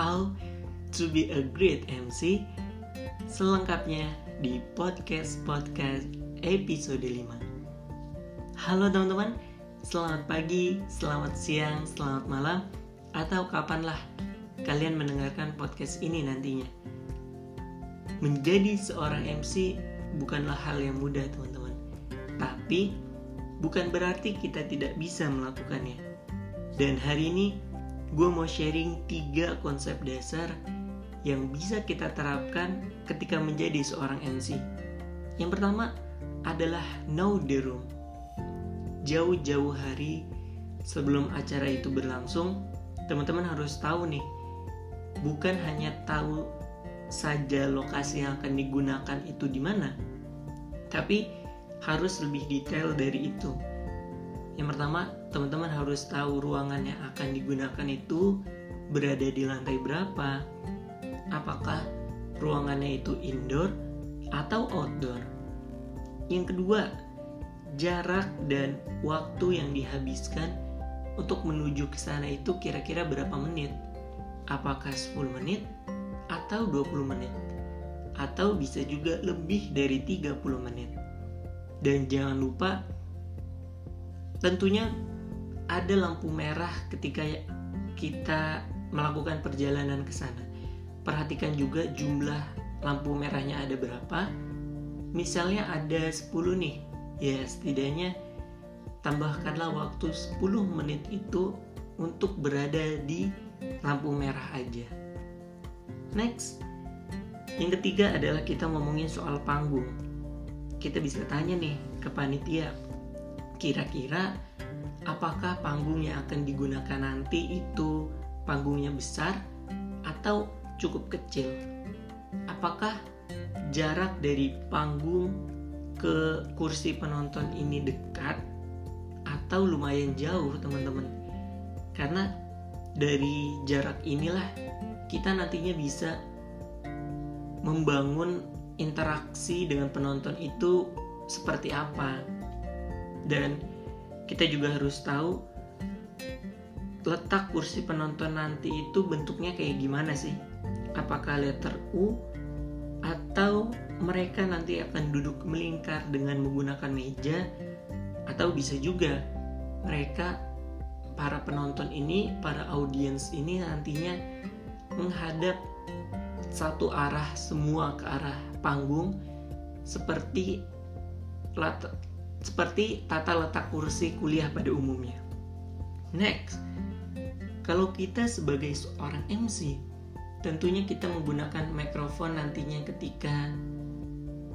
how to be a great MC selengkapnya di podcast podcast episode 5. Halo teman-teman, selamat pagi, selamat siang, selamat malam atau kapanlah kalian mendengarkan podcast ini nantinya. Menjadi seorang MC bukanlah hal yang mudah, teman-teman. Tapi bukan berarti kita tidak bisa melakukannya. Dan hari ini gue mau sharing tiga konsep dasar yang bisa kita terapkan ketika menjadi seorang MC. Yang pertama adalah know the room. Jauh-jauh hari sebelum acara itu berlangsung, teman-teman harus tahu nih, bukan hanya tahu saja lokasi yang akan digunakan itu di mana, tapi harus lebih detail dari itu yang pertama, teman-teman harus tahu ruangan yang akan digunakan itu berada di lantai berapa. Apakah ruangannya itu indoor atau outdoor? Yang kedua, jarak dan waktu yang dihabiskan untuk menuju ke sana itu kira-kira berapa menit? Apakah 10 menit atau 20 menit? Atau bisa juga lebih dari 30 menit. Dan jangan lupa Tentunya ada lampu merah ketika kita melakukan perjalanan ke sana. Perhatikan juga jumlah lampu merahnya ada berapa. Misalnya ada 10 nih. Ya, setidaknya tambahkanlah waktu 10 menit itu untuk berada di lampu merah aja. Next, yang ketiga adalah kita ngomongin soal panggung. Kita bisa tanya nih ke panitia, kira-kira apakah panggung yang akan digunakan nanti itu panggungnya besar atau cukup kecil? Apakah jarak dari panggung ke kursi penonton ini dekat atau lumayan jauh, teman-teman? Karena dari jarak inilah kita nantinya bisa membangun interaksi dengan penonton itu seperti apa dan kita juga harus tahu letak kursi penonton nanti itu bentuknya kayak gimana sih? Apakah letter U atau mereka nanti akan duduk melingkar dengan menggunakan meja? Atau bisa juga mereka para penonton ini para audiens ini nantinya menghadap satu arah semua ke arah panggung seperti seperti tata letak kursi kuliah pada umumnya. Next, kalau kita sebagai seorang MC, tentunya kita menggunakan mikrofon nantinya ketika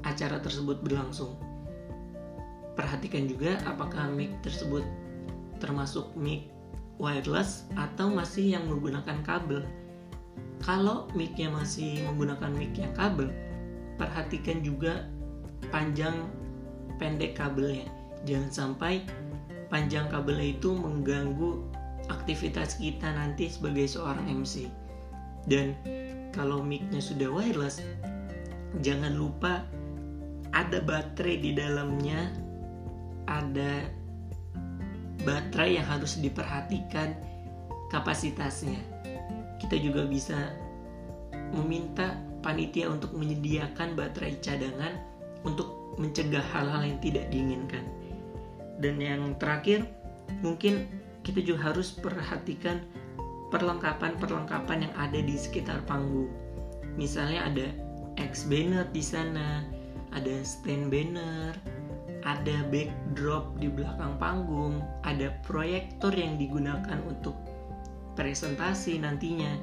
acara tersebut berlangsung. Perhatikan juga apakah mic tersebut termasuk mic wireless atau masih yang menggunakan kabel. Kalau mic-nya masih menggunakan mic yang kabel, perhatikan juga panjang pendek kabelnya. Jangan sampai panjang kabelnya itu mengganggu aktivitas kita nanti sebagai seorang MC. Dan kalau mic-nya sudah wireless, jangan lupa ada baterai di dalamnya, ada baterai yang harus diperhatikan kapasitasnya. Kita juga bisa meminta panitia untuk menyediakan baterai cadangan untuk mencegah hal-hal yang tidak diinginkan. Dan yang terakhir, mungkin kita juga harus perhatikan perlengkapan-perlengkapan yang ada di sekitar panggung. Misalnya ada X banner di sana, ada stand banner, ada backdrop di belakang panggung, ada proyektor yang digunakan untuk presentasi nantinya.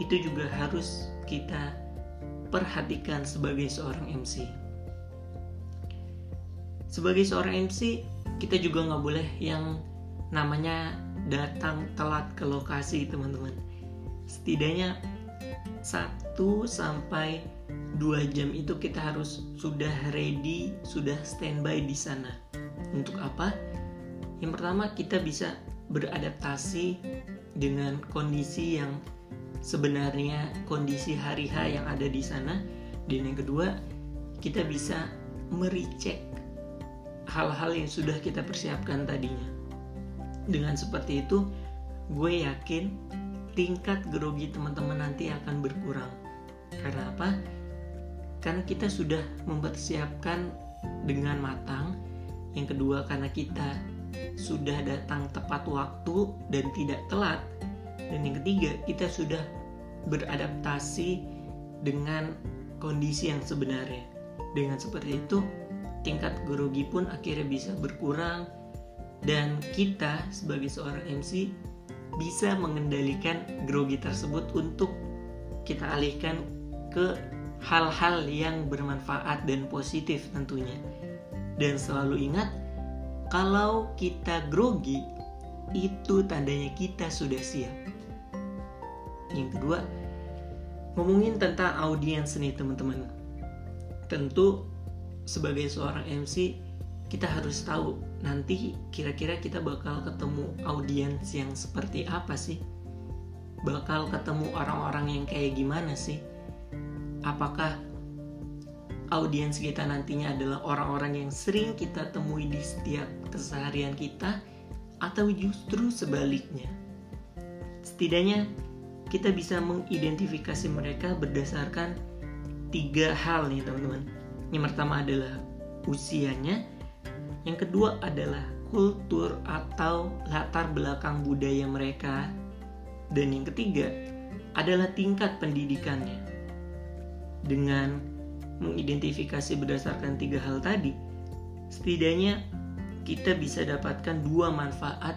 Itu juga harus kita perhatikan sebagai seorang MC sebagai seorang MC kita juga nggak boleh yang namanya datang telat ke lokasi teman-teman setidaknya 1 sampai 2 jam itu kita harus sudah ready, sudah standby di sana. Untuk apa? Yang pertama kita bisa beradaptasi dengan kondisi yang sebenarnya kondisi hari H yang ada di sana. Dan yang kedua, kita bisa merecek hal-hal yang sudah kita persiapkan tadinya. Dengan seperti itu, gue yakin tingkat grogi teman-teman nanti akan berkurang. Karena apa? Karena kita sudah mempersiapkan dengan matang. Yang kedua karena kita sudah datang tepat waktu dan tidak telat. Dan yang ketiga, kita sudah beradaptasi dengan kondisi yang sebenarnya. Dengan seperti itu, tingkat grogi pun akhirnya bisa berkurang dan kita sebagai seorang MC bisa mengendalikan grogi tersebut untuk kita alihkan ke hal-hal yang bermanfaat dan positif tentunya. Dan selalu ingat kalau kita grogi itu tandanya kita sudah siap. Yang kedua, ngomongin tentang audiens nih teman-teman. Tentu sebagai seorang MC kita harus tahu nanti kira-kira kita bakal ketemu audiens yang seperti apa sih? Bakal ketemu orang-orang yang kayak gimana sih? Apakah audiens kita nantinya adalah orang-orang yang sering kita temui di setiap keseharian kita atau justru sebaliknya? Setidaknya kita bisa mengidentifikasi mereka berdasarkan tiga hal nih teman-teman yang pertama adalah usianya yang kedua adalah kultur atau latar belakang budaya mereka. Dan yang ketiga adalah tingkat pendidikannya. Dengan mengidentifikasi berdasarkan tiga hal tadi, setidaknya kita bisa dapatkan dua manfaat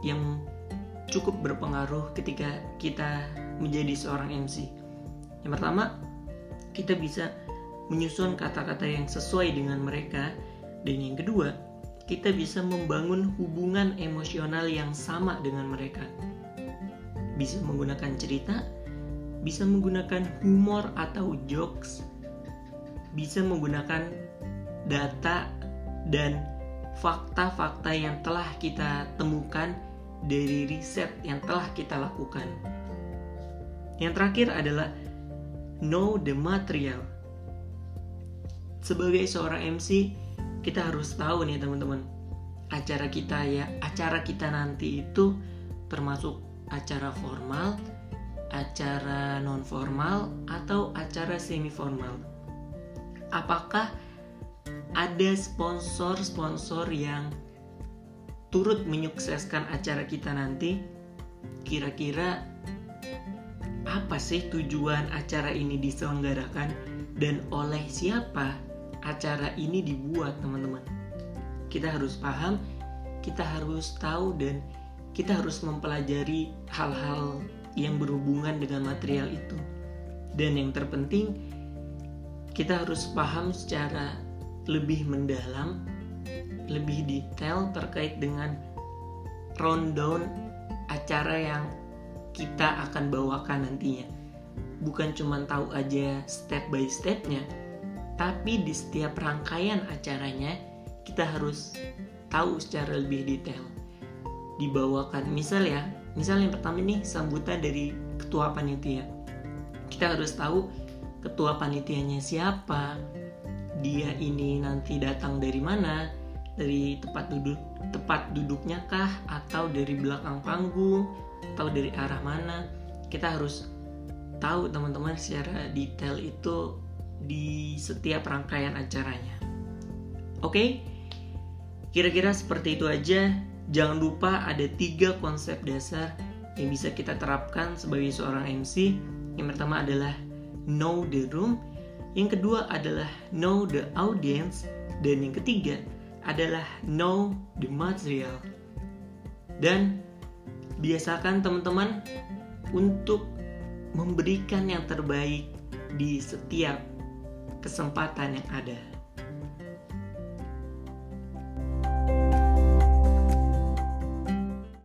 yang cukup berpengaruh ketika kita menjadi seorang MC. Yang pertama, kita bisa menyusun kata-kata yang sesuai dengan mereka dan yang kedua, kita bisa membangun hubungan emosional yang sama dengan mereka. Bisa menggunakan cerita, bisa menggunakan humor atau jokes, bisa menggunakan data dan fakta-fakta yang telah kita temukan dari riset yang telah kita lakukan. Yang terakhir adalah know the material. Sebagai seorang MC, kita harus tahu nih teman-teman. Acara kita ya acara kita nanti itu termasuk acara formal acara non formal atau acara semi formal apakah ada sponsor-sponsor yang turut menyukseskan acara kita nanti? Kira-kira apa sih tujuan acara ini diselenggarakan? Dan oleh siapa acara ini dibuat teman-teman. Kita harus paham kita harus tahu dan kita harus mempelajari hal-hal yang berhubungan dengan material itu. Dan yang terpenting kita harus paham secara lebih mendalam lebih detail terkait dengan rundown acara yang kita akan bawakan nantinya. Bukan cuma tahu aja step by stepnya tapi di setiap rangkaian acaranya kita harus tahu secara lebih detail. Dibawakan misal ya, misal yang pertama ini sambutan dari ketua panitia. Kita harus tahu ketua panitianya siapa, dia ini nanti datang dari mana, dari tempat duduk tempat duduknya kah atau dari belakang panggung atau dari arah mana. Kita harus tahu teman-teman secara detail itu di setiap rangkaian acaranya. Oke, kira-kira seperti itu aja. Jangan lupa ada tiga konsep dasar yang bisa kita terapkan sebagai seorang MC. Yang pertama adalah know the room, yang kedua adalah know the audience, dan yang ketiga adalah know the material. Dan biasakan teman-teman untuk memberikan yang terbaik di setiap kesempatan yang ada.